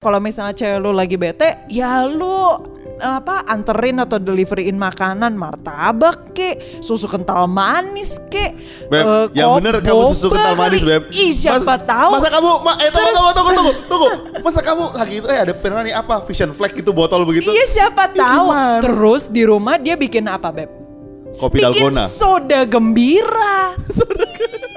Kalau misalnya cewek lu lagi bete, ya lu apa anterin atau deliveryin makanan martabak ke susu kental manis ke Beb, eh, yang bener kamu susu kental manis. Beb. Ih, siapa Mas- tahu. Masa kamu, ma, eh tunggu, tunggu, tunggu, tunggu, tunggu. Masa kamu lagi itu, eh ada pernah nih apa, vision flag gitu, botol begitu. Iya siapa tahu. gimana? Terus di rumah dia bikin apa, Beb? Kopi Bikin dalgona. soda gembira.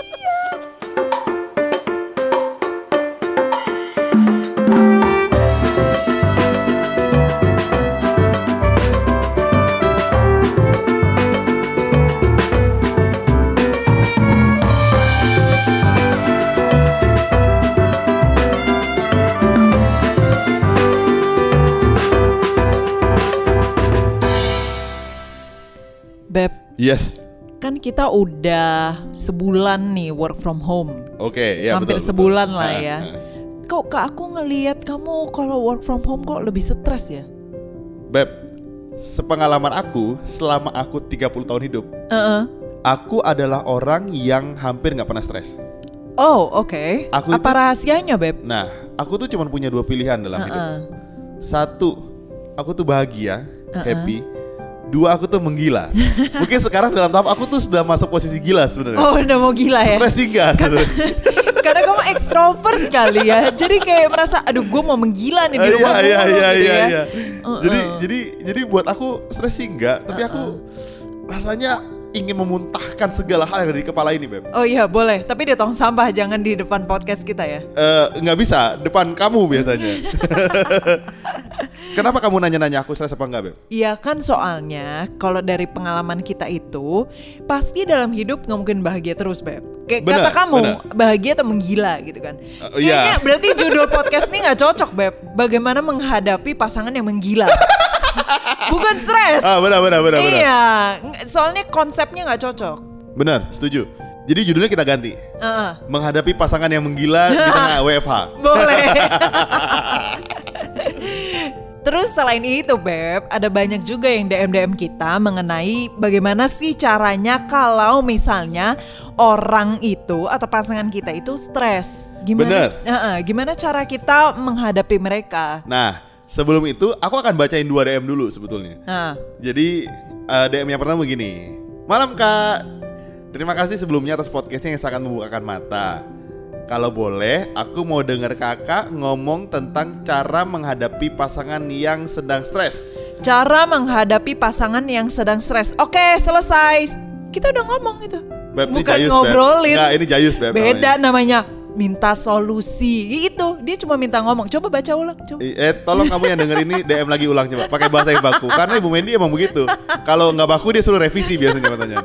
Beb, Yes. kan kita udah sebulan nih work from home. Oke, ya Hampir betul. sebulan betul. lah Ah, ya. ah. Kok kak aku ngelihat kamu kalau work from home kok lebih stres ya? Beb, sepengalaman aku selama aku 30 tahun hidup, Heeh. aku adalah orang yang hampir nggak pernah stres. Oh oke. Aku Apa itu- rahasianya beb? Nah, aku tuh cuma punya dua pilihan dalam hidup. Heeh. Satu, aku tuh bahagia, Uh-uh. happy. Dua, aku tuh menggila. Mungkin sekarang dalam tahap aku tuh sudah masuk posisi gila sebenarnya. Oh udah mau gila ya? Stres enggak sebenarnya. Karena kamu ekstrovert kali ya. Jadi kayak merasa, aduh gue mau menggila nih di Iya, rumah iya, mulu," iya, gitu iya, ya. iya. Uh-uh. Jadi jadi jadi buat aku stres sih enggak, tapi aku rasanya ingin memuntahkan segala hal yang ada di kepala ini, Beb. Oh iya boleh, tapi di tong sampah jangan di depan podcast kita ya. Eh, nggak bisa, depan kamu biasanya. Kenapa kamu nanya-nanya aku stres apa enggak, Beb? Iya kan soalnya kalau dari pengalaman kita itu pasti dalam hidup nggak mungkin bahagia terus beb. Kayak Benar, kata kamu benar. bahagia atau menggila gitu kan. Uh, Kayaknya iya. berarti judul podcast ini nggak cocok beb. Bagaimana menghadapi pasangan yang menggila. Bukan stres. Ah, benar benar benar benar. Iya, soalnya konsepnya nggak cocok. Benar, setuju. Jadi judulnya kita ganti. Heeh. Menghadapi pasangan yang menggila di tengah WFH. Boleh. Terus selain itu Beb, ada banyak juga yang DM-DM kita mengenai bagaimana sih caranya kalau misalnya orang itu atau pasangan kita itu stres. Gimana? Bener. Heeh, gimana cara kita menghadapi mereka? Nah, sebelum itu aku akan bacain dua DM dulu sebetulnya. Nah, Jadi eh, DM yang pertama begini. Malam kak, terima kasih sebelumnya atas podcastnya yang sangat membukakan mata. Kalau boleh, aku mau dengar kakak ngomong tentang cara menghadapi pasangan yang sedang stres. cara menghadapi pasangan yang sedang stres. Oke, selesai. Kita udah ngomong itu. Beb, Bukan Jayus, Beb. ngobrolin. Nggak, ini Jayus, Beb, Beda namanya. namanya. Minta solusi. Itu, dia cuma minta ngomong. Coba baca ulang, coba. Eh, tolong kamu yang denger ini DM lagi ulang coba pakai bahasa yang baku karena Ibu Mendy emang begitu. Kalau nggak baku dia suruh revisi biasanya katanya.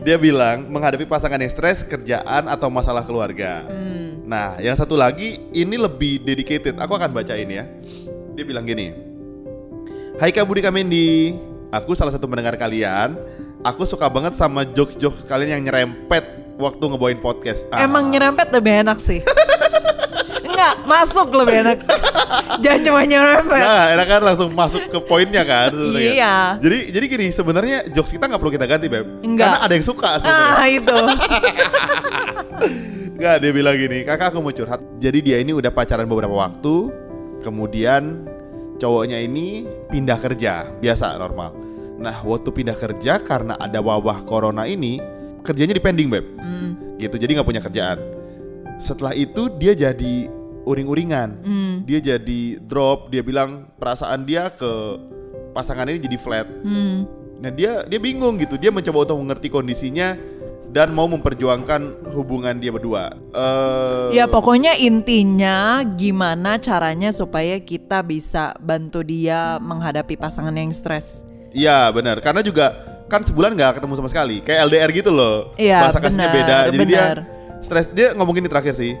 Dia bilang menghadapi pasangan yang stres, kerjaan atau masalah keluarga. Nah, yang satu lagi ini lebih dedicated. Aku akan bacain ya. Dia bilang gini. Hai Kak Budi Kamendi, aku salah satu pendengar kalian. Aku suka banget sama jokes-jokes kalian yang nyerempet waktu ngebawain podcast. Ah. Emang nyerempet lebih enak sih. Enggak, masuk lebih enak. Jangan cuma nyerempet. Nah, enak kan langsung masuk ke poinnya kan. Iya. Jadi jadi gini, sebenarnya jokes kita nggak perlu kita ganti, Beb. Enggak. Karena ada yang suka sebenarnya. Ah, itu. Enggak, dia bilang gini, "Kakak aku mau curhat." Jadi dia ini udah pacaran beberapa waktu, kemudian cowoknya ini pindah kerja, biasa normal. Nah, waktu pindah kerja karena ada wabah corona ini, kerjanya di pending, Beb. Hmm, Gitu, jadi nggak punya kerjaan. Setelah itu dia jadi uring-uringan. hmm, dia jadi drop dia bilang perasaan dia ke pasangan ini jadi flat hmm. nah dia dia bingung gitu dia mencoba untuk mengerti kondisinya dan mau memperjuangkan hubungan dia berdua Eh, Ya pokoknya intinya gimana caranya supaya kita bisa bantu dia menghadapi pasangan yang stres. iya benar karena juga kan sebulan nggak ketemu sama sekali. Kayak LDR gitu loh. Iya, bahasa kasihnya beda. Jadi dia stres. Dia ngomong ini terakhir sih.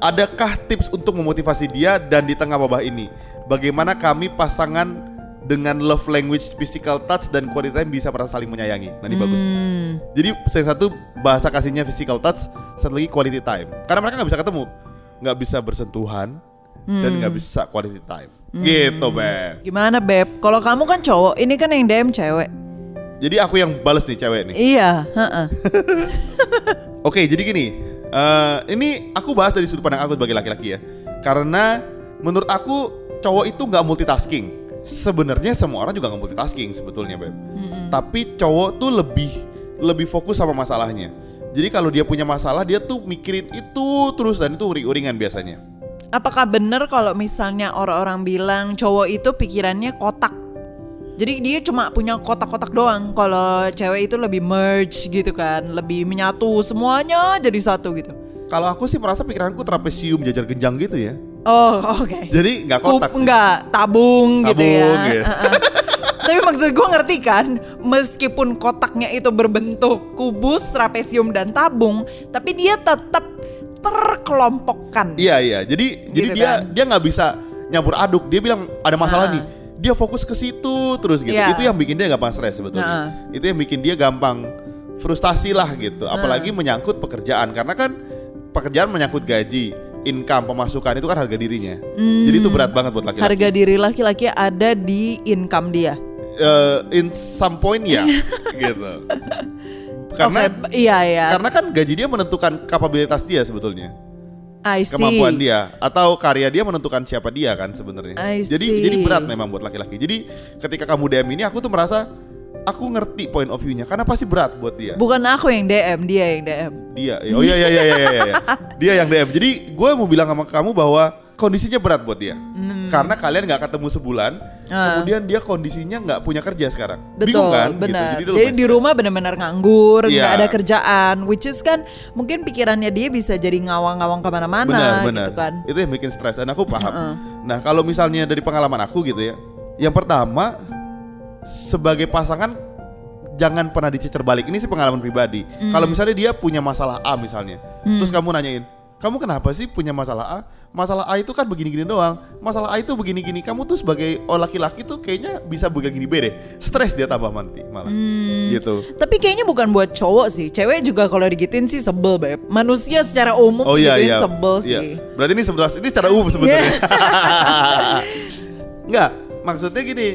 Adakah tips untuk memotivasi dia dan di tengah wabah ini? Bagaimana kami pasangan dengan love language physical touch dan quality time bisa merasa saling menyayangi? Nah ini bagus. Hmm, Jadi yang satu bahasa kasihnya physical touch, satu lagi quality time. Karena mereka nggak bisa ketemu, nggak bisa bersentuhan dan nggak bisa quality time. Gitu, Beb. gimana beb? Kalau kamu kan cowok, ini kan yang DM cewek. Jadi aku yang bales nih cewek nih. Iya, heeh. Oke, jadi gini. eh, ini aku bahas dari sudut pandang aku sebagai laki-laki ya. Karena menurut aku cowok itu nggak multitasking. Sebenarnya semua orang juga nggak multitasking sebetulnya, Beb. Tapi cowok tuh lebih lebih fokus sama masalahnya. Jadi kalau dia punya masalah, dia tuh mikirin itu terus dan itu uring-uringan biasanya. Apakah benar kalau misalnya orang-orang bilang cowok itu pikirannya kotak? Jadi dia cuma punya kotak-kotak doang. Kalau cewek itu lebih merge gitu kan, lebih menyatu semuanya jadi satu gitu. Kalau aku sih merasa pikiranku trapesium jajar genjang gitu ya. Oh, oke. Jadi nggak kotak sih. enggak, tabung, gitu ya. Tabung, gitu. Heeh. Tapi maksud gue ngerti kan, meskipun kotaknya itu berbentuk kubus, trapesium dan tabung, tapi dia tetap terkelompokkan. Iya iya. Jadi jadi Gitu dia kan? dia nggak bisa nyampur aduk. Dia bilang ada masalah Ah. nih. Dia fokus ke situ terus gitu. Iya. Itu yang bikin dia gampang stres sebetulnya. Itu yang bikin dia gampang frustasi lah gitu. Apalagi menyangkut pekerjaan karena kan pekerjaan menyangkut gaji, income, pemasukan itu kan harga dirinya. Jadi itu berat banget buat laki-laki. Hmm. Harga diri laki-laki ada di income dia. Eh, in some point ya gitu. Karena Oke, iya ya. karena kan gaji dia menentukan kapabilitas dia sebetulnya. I see. kemampuan dia atau karya dia menentukan siapa dia kan sebenarnya. Jadi jadi berat memang buat laki-laki. Jadi ketika kamu DM ini aku tuh merasa aku ngerti point of view-nya karena pasti berat buat dia. Bukan aku yang DM, dia yang DM. Dia. Oh iya iya iya iya iya. iya. dia yang DM. Jadi gue mau bilang sama kamu bahwa kondisinya berat buat dia. Karena kalian nggak ketemu sebulan, Hmm. Ah. kemudian dia kondisinya nggak punya kerja sekarang. Betul, Bingung kan? benar. Gitu. Jadi, dia di rumah benar-benar nganggur, nggak Iya. ada kerjaan, which is kan mungkin pikirannya dia bisa jadi ngawang-ngawang ke mana-mana, gitu kan. itu yang bikin stres dan aku paham nah kalau misalnya dari pengalaman aku gitu ya yang pertama sebagai pasangan jangan pernah dicecer balik ini sih pengalaman pribadi Hmm. kalau misalnya dia punya masalah A misalnya terus kamu nanyain kamu kenapa sih punya masalah A? Masalah A itu kan begini-gini doang. Masalah A itu begini-gini. Kamu tuh sebagai oh, laki-laki tuh kayaknya bisa begini B deh. Stres dia tambah nanti malah. Hmm. Gitu. Tapi kayaknya bukan buat cowok sih, cewek juga kalau digituin sih sebel beb. Manusia secara umum Oh iya iya. sebel Iya. sih. Berarti ini sebelas ini secara umum sebetulnya. Iya. Enggak, maksudnya gini.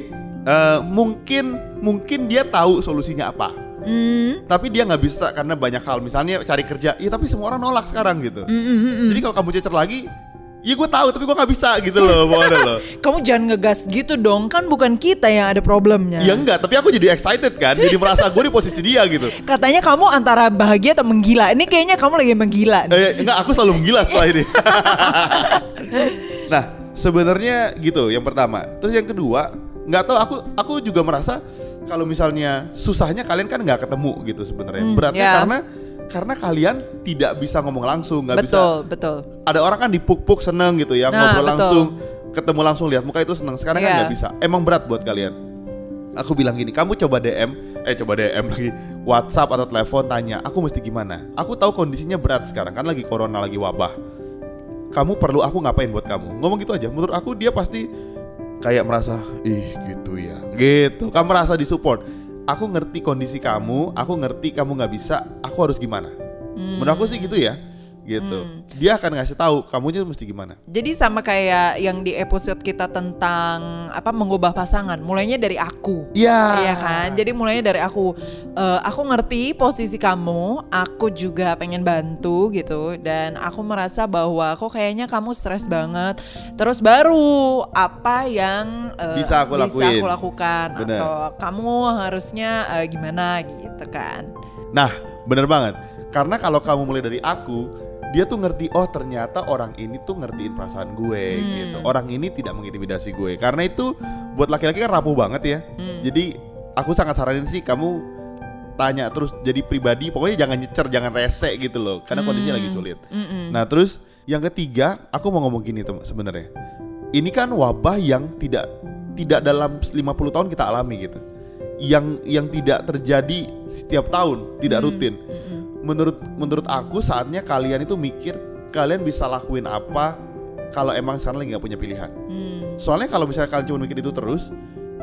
eh, mungkin mungkin dia tahu solusinya apa. Hmm. Tapi dia nggak bisa karena banyak hal. Misalnya cari kerja. Iya tapi semua orang nolak sekarang gitu. Hmm, Jadi kalau kamu cecer lagi, ya gue tahu tapi gue nggak bisa gitu loh, pokoknya loh. Kamu jangan ngegas gitu dong, kan bukan kita yang ada problemnya. Ya enggak, tapi aku jadi excited kan. Jadi merasa gue di posisi dia gitu. Katanya kamu antara bahagia atau menggila. Ini kayaknya kamu lagi menggila. nih. Eh, enggak, aku selalu menggila setelah ini. nah, sebenarnya gitu yang pertama. Terus yang kedua, nggak tahu aku aku juga merasa kalau misalnya susahnya kalian kan nggak ketemu gitu sebenarnya. Hmm, Beratnya ya. karena karena kalian tidak bisa ngomong langsung, nggak bisa. betul, betul. Ada orang kan dipuk-puk seneng gitu ya, Nah, ngobrol betul. langsung, ketemu langsung lihat muka itu seneng. Sekarang kan Iya. nggak bisa. Emang berat buat kalian. Aku bilang gini, kamu coba DM, eh coba DM lagi, WhatsApp atau telepon tanya, aku mesti gimana? Aku tahu kondisinya berat sekarang, kan lagi corona, lagi wabah. Kamu perlu aku ngapain buat kamu? Ngomong gitu aja. Menurut aku dia pasti kayak merasa, ih gitu ya, gitu. Kamu merasa disupport. Aku ngerti kondisi kamu, aku ngerti kamu nggak bisa, aku harus gimana? Menurut aku sih gitu ya, gitu. Dia akan ngasih tahu kamunya mesti gimana. Jadi sama kayak yang di episode kita tentang apa mengubah pasangan, mulainya dari aku. Iya. Iya kan? Jadi mulainya dari aku. Eh, aku ngerti posisi kamu, aku juga pengen bantu gitu dan aku merasa bahwa kok kayaknya kamu stres banget. Terus baru apa yang eh, Bisa aku lakuin. aku lakukan Bener. atau kamu harusnya eh, gimana gitu kan. Nah, bener banget. Karena kalau kamu mulai dari aku, dia tuh ngerti oh ternyata orang ini tuh ngertiin perasaan gue gitu. Orang ini tidak mengintimidasi gue. Karena itu buat laki-laki kan rapuh banget ya. Jadi aku sangat saranin sih kamu tanya terus jadi pribadi pokoknya jangan nyecer jangan rese gitu loh karena kondisinya lagi sulit. Nah, terus yang ketiga aku mau ngomong gini sebenarnya. Ini kan wabah yang tidak tidak dalam 50 tahun kita alami gitu. Yang yang tidak terjadi setiap tahun, tidak rutin menurut menurut aku saatnya kalian itu mikir kalian bisa lakuin apa kalau emang sekarang lagi nggak punya pilihan. Soalnya kalau misalnya kalian cuma mikir itu terus,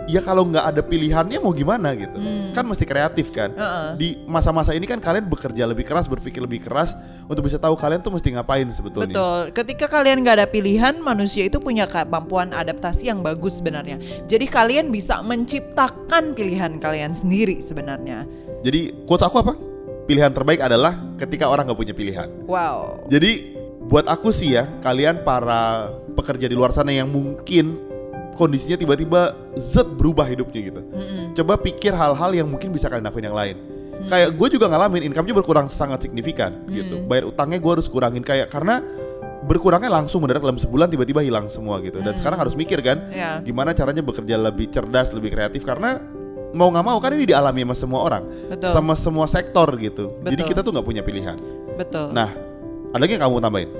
ya kalau nggak ada pilihannya mau gimana gitu. Kan mesti kreatif kan. Heeh. Di masa-masa ini kan kalian bekerja lebih keras, berpikir lebih keras untuk bisa tahu kalian tuh mesti ngapain sebetulnya. Betul. Ketika kalian nggak ada pilihan, manusia itu punya kemampuan adaptasi yang bagus sebenarnya. Jadi kalian bisa menciptakan pilihan kalian sendiri sebenarnya. Jadi quotes aku apa? Pilihan terbaik adalah ketika orang nggak punya pilihan. Wow. Jadi buat aku sih ya, kalian para pekerja di luar sana yang mungkin kondisinya tiba-tiba zet berubah hidupnya gitu. Coba pikir hal-hal yang mungkin bisa kalian lakuin yang lain. Kayak gue juga ngalamin income-nya berkurang sangat signifikan gitu. Bayar utangnya gue harus kurangin kayak karena berkurangnya langsung mendadak dalam sebulan tiba-tiba hilang semua gitu. Dan sekarang harus mikir kan, Iya. gimana caranya bekerja lebih cerdas, lebih kreatif karena mau nggak mau kan ini dialami sama semua orang, Betul. sama semua sektor gitu. Jadi Betul. kita tuh nggak punya pilihan. Betul. Nah, ada lagi yang kamu tambahin?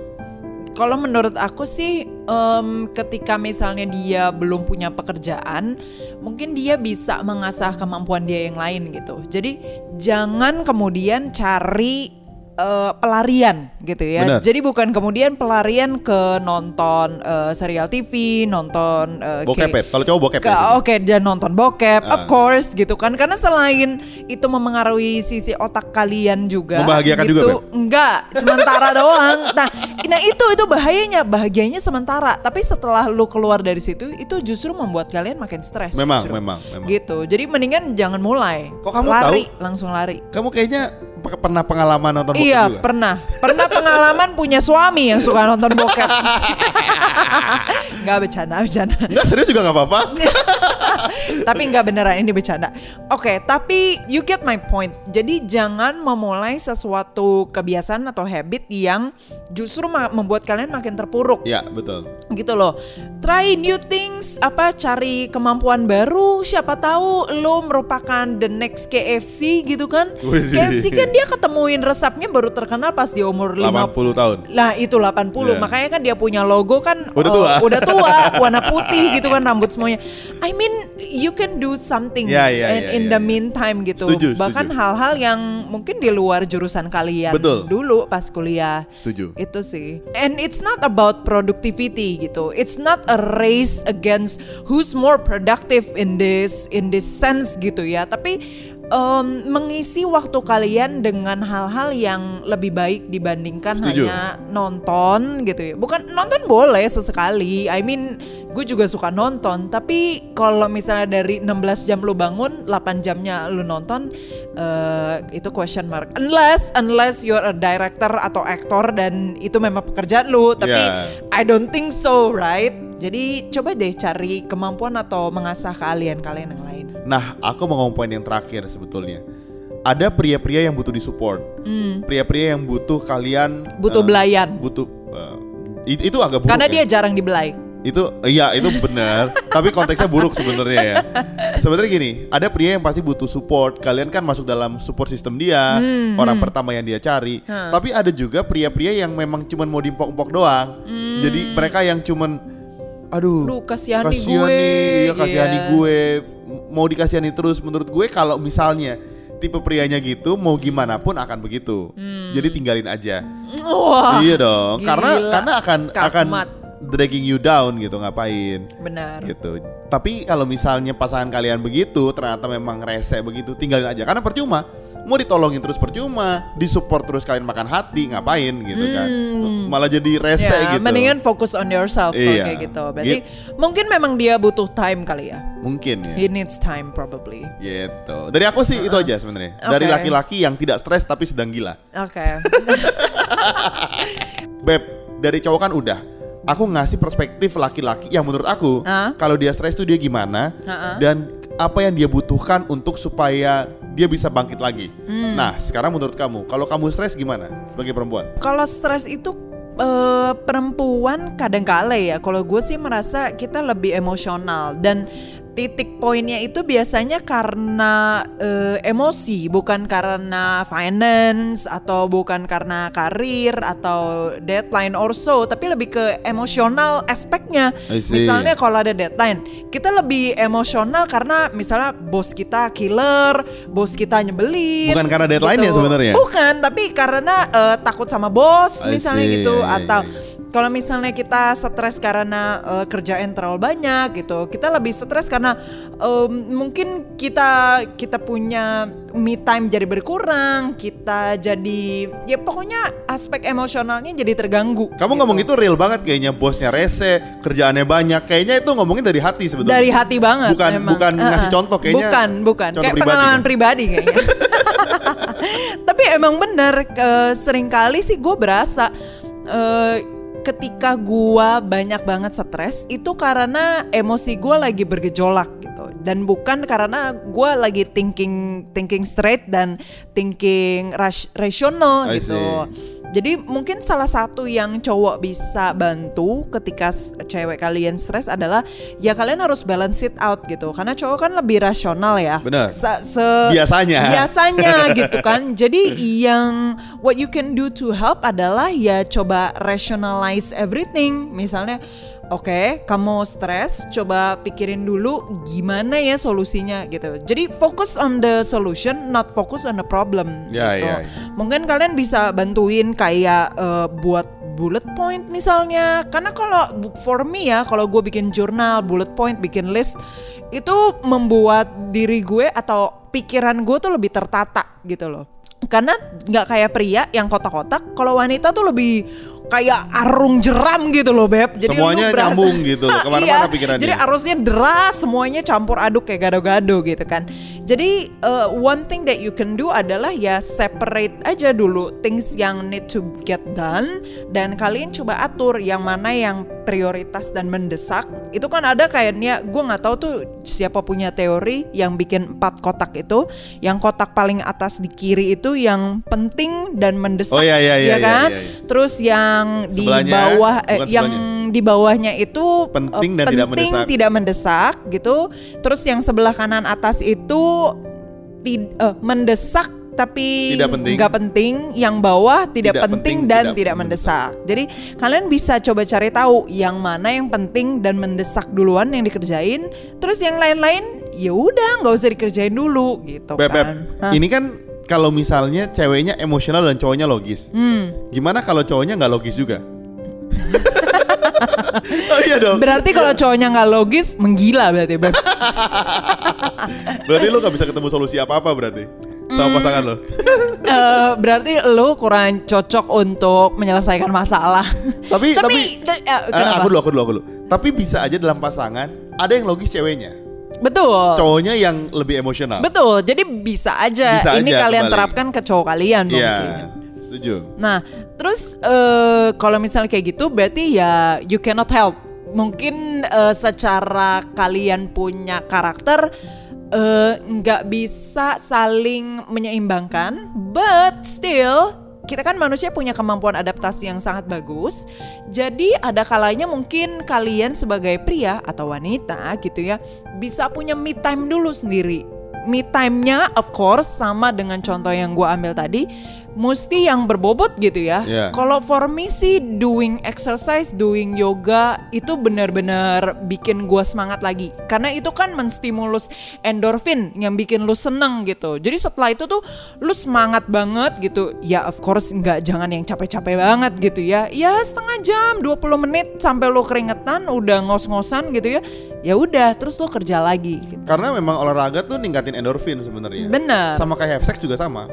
Kalau menurut aku sih, em, ketika misalnya dia belum punya pekerjaan, mungkin dia bisa mengasah kemampuan dia yang lain gitu. Jadi jangan kemudian cari eh, pelarian gitu ya. Benar. Jadi bukan kemudian pelarian ke nonton eh, serial TV, nonton eh, Bokep ya? Kalau cowok bokep ke- ya? Oke, dia nonton bokep, Ah. of course gitu kan. Karena selain itu memengaruhi sisi otak kalian juga. Membahagiakan gitu, juga, Beb? Enggak, sementara doang. Nah, nah itu itu bahayanya, bahagianya sementara. Tapi setelah lu keluar dari situ, itu justru membuat kalian makin stres. Memang, justru. memang, memang. Gitu. Jadi mendingan jangan mulai. Kok kamu lari, tahu? langsung lari. Kamu kayaknya pernah pengalaman nonton bokep Iya, juga? pernah. Pernah pengalaman punya suami yang suka nonton bokep. Enggak bercanda, bercanda. Enggak serius juga nggak apa-apa. tapi nggak beneran ini bercanda. Oke, tapi you get my point. Jadi jangan memulai sesuatu kebiasaan atau habit yang justru membuat kalian makin terpuruk ya betul. gitu loh. Try new things, apa cari kemampuan baru. Siapa tahu lo merupakan the next KFC gitu kan? KFC kan dia ketemuin resepnya baru terkenal pas di umur 50 80 tahun. lah itu 80 Iya. makanya kan dia punya logo kan Udah tua. udah tua warna putih gitu kan rambut semuanya I mean you can do something Ya, ya, in, ya, in ya, the ya. meantime gitu Setuju, bahkan hal-hal yang mungkin di luar jurusan kalian Betul. dulu pas kuliah Setuju. itu sih and it's not about productivity gitu it's not a race against who's more productive in this in this sense gitu ya tapi em, mengisi waktu kalian dengan hal-hal yang lebih baik dibandingkan Setuju. hanya nonton gitu ya. Bukan nonton boleh sesekali. I mean gue juga suka nonton. Tapi kalau misalnya dari 16 jam lu bangun 8 jamnya lu nonton eh, itu question mark. Unless unless you're a director atau aktor dan itu memang pekerjaan lu. Tapi Yeah. I don't think so right jadi coba deh cari kemampuan atau mengasah keahlian kalian yang lain. Nah, aku mau ngomong poin yang terakhir sebetulnya. Ada pria-pria yang butuh disupport. Pria-pria yang butuh kalian Hmm. butuh eh, belayan. butuh eh, it- itu agak buruk karena ya. dia jarang dibelai. Itu iya itu benar. Tapi konteksnya buruk sebenarnya ya. Sebenarnya gini ada pria yang pasti butuh support. Kalian kan masuk dalam support sistem dia Hmm, orang pertama yang dia cari. Tapi ada juga pria-pria yang memang cuman mau diempok-empok doang. Jadi mereka yang cuman aduh Duh, kasihani kasihan gue, nih iya kasihani iya. gue mau dikasihani terus menurut gue kalau misalnya tipe prianya gitu mau gimana pun akan begitu jadi tinggalin aja wah iya dong karena gila. karena akan akan Skakmat. dragging you down gitu ngapain benar gitu. Tapi kalau misalnya pasangan kalian begitu ternyata memang rese begitu tinggalin aja karena percuma. Mau ditolongin terus percuma, disupport terus kalian makan hati ngapain gitu kan. Malah jadi rese ya, gitu. mendingan fokus on yourself Iya. kayak gitu. Berarti mungkin memang dia butuh time kali ya. Mungkin ya. He needs time probably. Gitu. Dari aku sih itu aja sebenarnya. Dari Oke. laki-laki yang tidak stres tapi sedang gila. Oke. Beb, dari cowok kan udah. Aku ngasih perspektif laki-laki yang menurut aku Ah. kalau dia stres tuh dia gimana Ah-ah. dan apa yang dia butuhkan untuk supaya dia bisa bangkit lagi. Hmm. Nah, sekarang menurut kamu, kalau kamu stres gimana sebagai perempuan? Kalau stres itu eh, perempuan kadang kala ya. Kalau gue sih merasa kita lebih emosional dan titik poinnya itu biasanya karena eh, emosi, bukan karena finance atau bukan karena karir atau deadline or so, tapi lebih ke emosional aspeknya. Misalnya kalau ada deadline, kita lebih emosional karena misalnya bos kita killer, bos kita nyebelin. Bukan karena deadline-nya gitu. sebenarnya? Bukan, tapi karena eh, takut sama bos I misalnya see, gitu atau kalau misalnya kita stres karena eh, kerjaan terlalu banyak gitu, kita lebih stres karena em, mungkin kita kita punya me time jadi berkurang, kita jadi ya pokoknya aspek emosionalnya jadi terganggu. Kamu gitu. ngomong itu real banget kayaknya bosnya rese, kerjaannya banyak. Kayaknya itu ngomongin dari hati sebetulnya. dari hati banget Bukan emang. bukan Uh-uh. ngasih contoh kayaknya. bukan bukan kayak pribadi pengalaman kan? pribadi kayaknya tapi emang bener ke, sering kali sih gue berasa eh, ketika gua banyak banget stres itu karena emosi gua lagi bergejolak gitu dan bukan karena gua lagi thinking thinking straight dan thinking ras- rasional gitu. Jadi mungkin salah satu yang cowok bisa bantu ketika cewek kalian stres adalah ya kalian harus balance it out gitu. Karena cowok kan lebih rasional ya. Benar. Se- se- Biasanya. Biasanya gitu kan. Jadi yang what you can do to help adalah ya coba rationalize everything. Misalnya Oke, kamu stres, coba pikirin dulu gimana ya solusinya gitu. Jadi fokus on the solution, not focus on the problem. Ya, gitu. ya, ya. Mungkin kalian bisa bantuin kayak eh, buat bullet point misalnya. Karena kalau for me ya, kalau gue bikin jurnal, bullet point, bikin list, itu membuat diri gue atau pikiran gue tuh lebih tertata gitu loh. Karena nggak kayak pria yang kotak-kotak, kalau wanita tuh lebih kayak arung jeram gitu loh beb. Jadi Semuanya berasa- nyambung gitu loh, ke mana-mana Iya, pikirannya. Jadi arusnya deras, semuanya campur aduk kayak gado-gado gitu kan. Jadi uh, one thing that you can do adalah ya separate aja dulu things yang need to get done dan kalian coba atur yang mana yang prioritas dan mendesak. Itu kan ada kayaknya gue nggak tahu tuh siapa punya teori yang bikin empat kotak itu. Yang kotak paling atas di kiri itu yang penting dan mendesak, Oh, iya, iya, iya, ya iya, kan? iya, iya. Terus yang di bawah eh, yang di bawahnya itu Penting eh, dan tidak penting, mendesak. tidak mendesak gitu. Terus yang sebelah kanan atas itu tid- eh, mendesak tapi Tidak penting. nggak penting. Yang bawah tidak, Tidak penting, penting, dan tidak tidak mendesak. Jadi kalian bisa coba cari tahu yang mana yang penting dan mendesak duluan yang dikerjain. Terus yang lain-lain ya udah nggak usah dikerjain dulu gitu Beb, Beb, kan. Hah? ini kan kalau misalnya ceweknya emosional dan cowoknya logis. Hmm. Gimana kalau cowoknya nggak logis juga? oh iya dong. Berarti kalau cowoknya nggak logis menggila berarti Beb. Berarti lu nggak bisa ketemu solusi apa-apa berarti sama Hmm. pasangan lo. Eh, berarti lu kurang cocok untuk menyelesaikan masalah. Tapi tapi, te- eh, eh, kenapa? aku dulu aku dulu aku dulu. Tapi bisa aja dalam pasangan ada yang logis ceweknya, betul. cowoknya yang lebih emosional. Betul. Jadi bisa aja Bisa ini aja kalian kembali. terapkan ke cowok kalian mungkin. Iya, setuju. Nah, terus eh, kalau misalnya kayak gitu berarti ya you cannot help. Mungkin eh, secara kalian punya karakter eh, nggak bisa saling menyeimbangkan, but still kita kan manusia punya kemampuan adaptasi yang sangat bagus. Jadi ada kalanya mungkin kalian sebagai pria atau wanita gitu ya bisa punya me time dulu sendiri. Me time-nya of course sama dengan contoh yang gua ambil tadi mesti yang berbobot gitu ya. Iya. Kalau for me sih doing exercise, doing yoga itu benar-benar bikin gua semangat lagi. Karena itu kan menstimulus endorfin yang bikin lu seneng gitu. Jadi setelah itu tuh lu semangat banget gitu. Ya of course nggak jangan yang capek-capek banget gitu ya. Ya setengah jam, 20 menit sampai lu keringetan udah ngos-ngosan gitu ya. Ya udah terus lu kerja lagi gitu. Karena memang olahraga tuh ningkatin endorfin sebenarnya. Bener. Sama kayak have sex juga sama.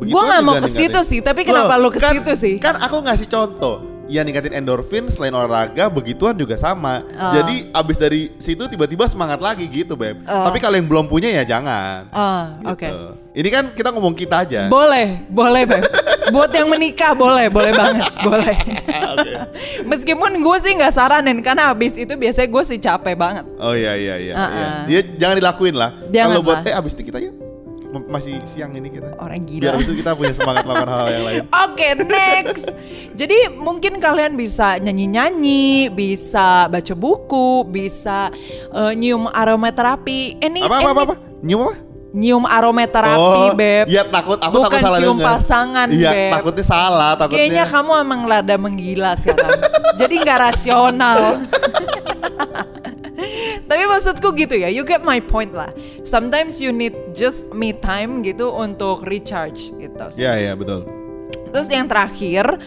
Gua nggak mau ke situ sih, tapi kenapa lu ke kan- situ sih? Kan aku ngasih contoh. Ya ningkatin endorfin selain olahraga begituan juga sama. Oh. Jadi abis dari situ tiba-tiba semangat lagi gitu beb. Oh. Tapi kalau yang belum punya ya jangan. Ah, Gitu. oke. Ini kan kita ngomong kita aja. Boleh, boleh Beb. Buat yang menikah boleh, boleh banget, boleh. Oke. Meskipun gue sih nggak saranin karena habis itu biasanya gue sih capek banget. Oh iya iya iya. Ah, iya. ah. Dia jangan dilakuin lah. Kalau buat eh abis itu kita ya M- masih siang ini kita. Orang Biar gila. abis itu kita punya semangat melakukan hal-hal yang lain. Oke, next. Jadi mungkin kalian bisa nyanyi-nyanyi, bisa baca buku, bisa eh, nyium aromaterapi. Ini Apa apa apa? apa? Nyium apa? Nyium aromaterapi, Beb. Iya takut aku Bukan takut salah cium dengar. pasangan, Iya, Beb. takutnya salah, takutnya. Kayaknya kamu emang rada menggila sekarang. Jadi nggak rasional. Tapi maksudku gitu ya, you get my point lah. Sometimes you need just me time gitu untuk recharge gitu. Iya iya betul. Terus yang terakhir,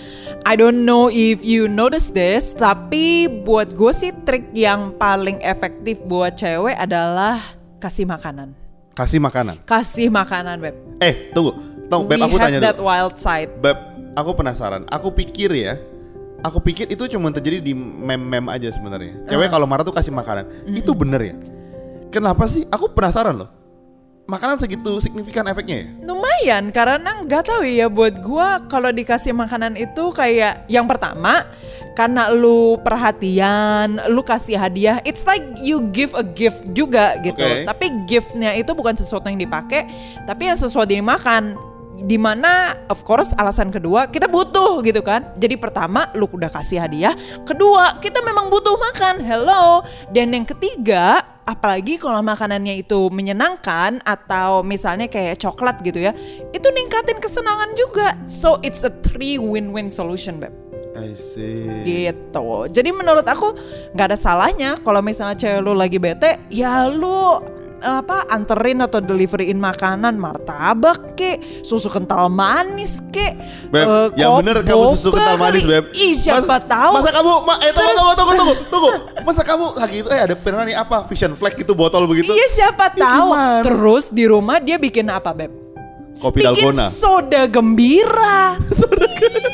I don't know if you notice this, tapi buat gue sih trik yang paling efektif buat cewek adalah kasih makanan. Kasih makanan. Kasih makanan, Beb. Eh, tunggu. Tunggu, Beb We aku tanya that dulu. wild side. Beb, aku penasaran. Aku pikir ya, aku pikir itu cuma terjadi di mem-mem aja sebenarnya. Cewek Ah. kalau marah tuh kasih makanan. Mm-hmm. Itu bener ya? Kenapa sih? Aku penasaran loh. makanan segitu signifikan efeknya ya? Lumayan karena nggak tahu ya buat gua kalau dikasih makanan itu kayak yang pertama karena lu perhatian, lu kasih hadiah, it's like you give a gift juga gitu. Oke. Tapi giftnya itu bukan sesuatu yang dipakai, tapi yang sesuatu yang dimakan. Di mana of course alasan kedua kita butuh gitu kan. Jadi pertama lu udah kasih hadiah. Kedua kita memang butuh makan. Hello. Dan yang ketiga apalagi kalau makanannya itu menyenangkan atau misalnya kayak coklat gitu ya itu ningkatin kesenangan juga. So it's a three win-win solution beb. I see. gitu. Jadi menurut aku nggak ada salahnya kalau misalnya cewek lu lagi bete ya lu apa anterin atau deliveryin makanan martabak kek susu kental manis kek Beb, eh, yang bener kamu susu kental manis. Beb. ih siapa Mas- tahu Masa kamu, ma, eh tunggu, tunggu, tunggu, tunggu, tunggu. Masa kamu lagi itu, eh ada pernah nih apa, vision flag gitu, botol begitu. Iya siapa Ya, tahu. gimana? Terus di rumah dia bikin apa beb? Kopi bikin dalgona. soda gembira. iya,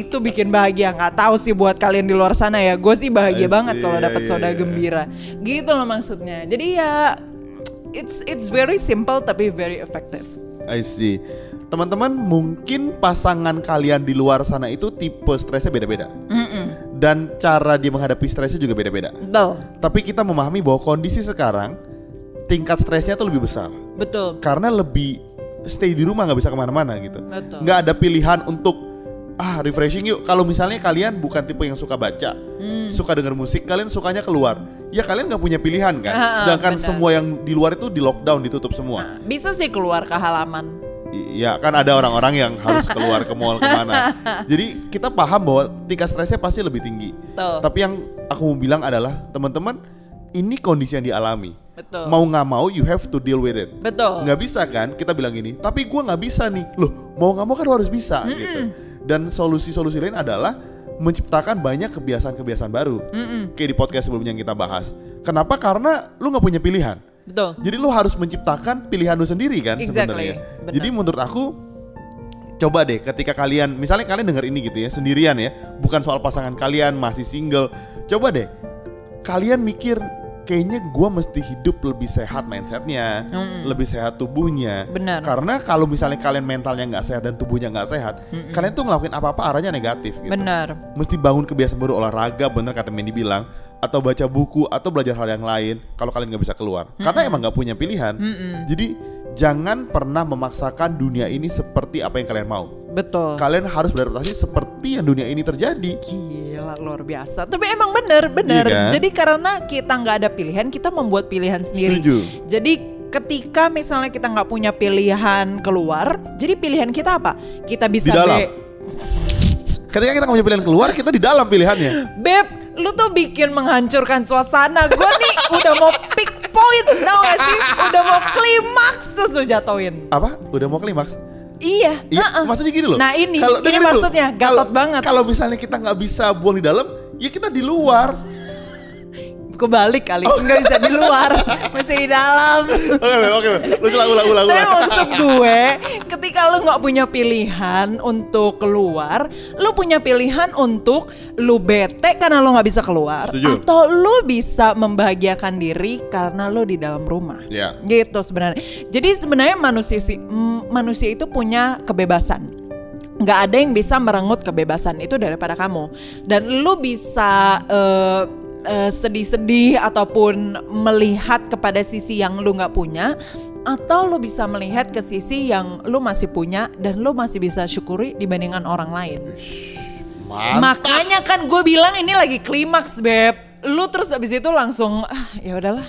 itu bikin bahagia. Nggak tahu sih buat kalian di luar sana ya. Gue sih bahagia I banget see, kalau iya, dapat iya, soda iya. gembira. Gitu loh maksudnya. Jadi ya, it's it's very simple tapi very effective. I see. Teman-teman, mungkin pasangan kalian di luar sana itu tipe stresnya beda-beda. Dan cara dia menghadapi stresnya juga beda-beda. Betul, Tapi kita memahami bahwa kondisi sekarang tingkat stresnya tuh lebih besar. betul. Karena lebih stay di rumah nggak bisa ke mana-mana gitu. Betul. Nggak ada pilihan untuk ah refreshing yuk. Kalau misalnya kalian bukan tipe yang suka baca, Hmm. suka denger musik, kalian sukanya keluar. Ya kalian nggak punya pilihan kan. Ah, Sedangkan benar. semua yang di luar itu di lockdown, ditutup semua. Nah, bisa sih keluar ke halaman. Iya kan ada orang-orang yang harus keluar ke mall ke mana. Jadi kita paham bahwa tingkat stresnya pasti lebih tinggi. Betul. Tapi yang aku mau bilang adalah teman-teman ini kondisi yang dialami. Betul. Mau nggak mau you have to deal with it. Betul. Nggak bisa kan kita bilang gini. Tapi gua nggak bisa nih. Loh mau nggak mau kan harus bisa gitu. Dan solusi-solusi lain adalah menciptakan banyak kebiasaan-kebiasaan baru. Kayak di podcast sebelumnya yang kita bahas. Kenapa? Karena lu nggak punya pilihan. Betul. Jadi lu harus menciptakan pilihan lu sendiri kan Exactly, sebenarnya. benar. Jadi menurut aku coba deh ketika kalian misalnya kalian dengar ini gitu ya sendirian ya, bukan soal pasangan kalian masih single. Coba deh kalian mikir kayaknya gua mesti hidup lebih sehat mindsetnya, lebih sehat tubuhnya. Benar. Karena kalau misalnya kalian mentalnya nggak sehat dan tubuhnya nggak sehat, kalian tuh ngelakuin apa-apa arahnya negatif gitu. Benar. mesti bangun kebiasaan baru olahraga bener kata Mandy bilang atau baca buku atau belajar hal yang lain kalau kalian nggak bisa keluar. Karena emang nggak punya pilihan. Jadi jangan pernah memaksakan dunia ini seperti apa yang kalian mau Betul. kalian harus beradaptasi seperti yang dunia ini terjadi Gila luar biasa. Tapi emang bener bener. Iya kan? Jadi karena kita nggak ada pilihan, kita membuat pilihan sendiri. Setuju. Jadi ketika misalnya kita nggak punya pilihan keluar, jadi pilihan kita apa? Kita bisa Di dalam. be- ketika kita nggak punya pilihan keluar kita di dalam pilihannya Beb, lu tuh bikin menghancurkan suasana. Gue nih udah mau pick point, tau gak sih? Udah mau klimaks terus lu jatoin. apa udah mau klimaks Iya. Iya, heeh. maksudnya gini loh. Nah ini, Kalau- ini dulu. maksudnya gatot Kalau- banget. Kalau misalnya kita nggak bisa buang di dalam, ya kita di luar. Kebalik kali, Oh. nggak bisa di luar, masih di dalam. Oke, Beb, oke, Beb. lu ulang, ulang, ulang, Tapi maksud gue, ketika lu nggak punya pilihan untuk keluar, lu punya pilihan untuk lu bete karena lu nggak bisa keluar, Setuju. atau lu bisa membahagiakan diri karena lu di dalam rumah. Ya. Gitu sebenarnya. Jadi sebenarnya manusia sih, manusia itu punya kebebasan. Nggak ada yang bisa merenggut kebebasan itu daripada kamu. Dan lu bisa eh, eh, sedih-sedih ataupun melihat kepada sisi yang lu nggak punya, atau lu bisa melihat ke sisi yang lu masih punya dan lu masih bisa syukuri dibandingkan orang lain. Mantap. Makanya kan gue bilang ini lagi klimaks beb. Lu terus abis itu langsung ah ya udahlah.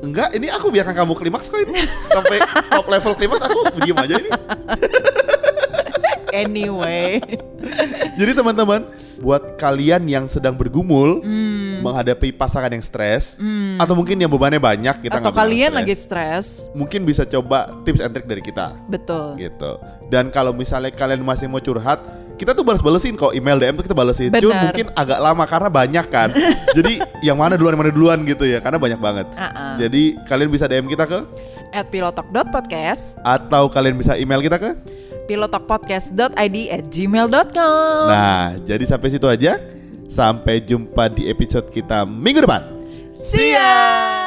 Enggak, ini aku biarkan kamu klimaks kok ini. Sampai top level klimaks aku diem aja ini. Anyway. Jadi teman-teman, buat kalian yang sedang bergumul menghadapi pasangan yang stres atau mungkin yang bebannya banyak kita Atau kalian stres, lagi stres. mungkin bisa coba tips and trick dari kita Betul. gitu. Dan kalau misalnya kalian masih mau curhat, kita tuh balas-balesin kok email DM tuh kita balesin. Cuma Benar. mungkin agak lama karena banyak kan. Jadi yang mana duluan yang mana duluan gitu ya, karena banyak banget. Ah-ah. Jadi kalian bisa DM kita ke At pilotalk.podcast atau kalian bisa email kita ke pilotalkpodcast.id at gmail.com Nah, jadi sampai situ aja. Sampai jumpa di episode kita minggu depan. See ya!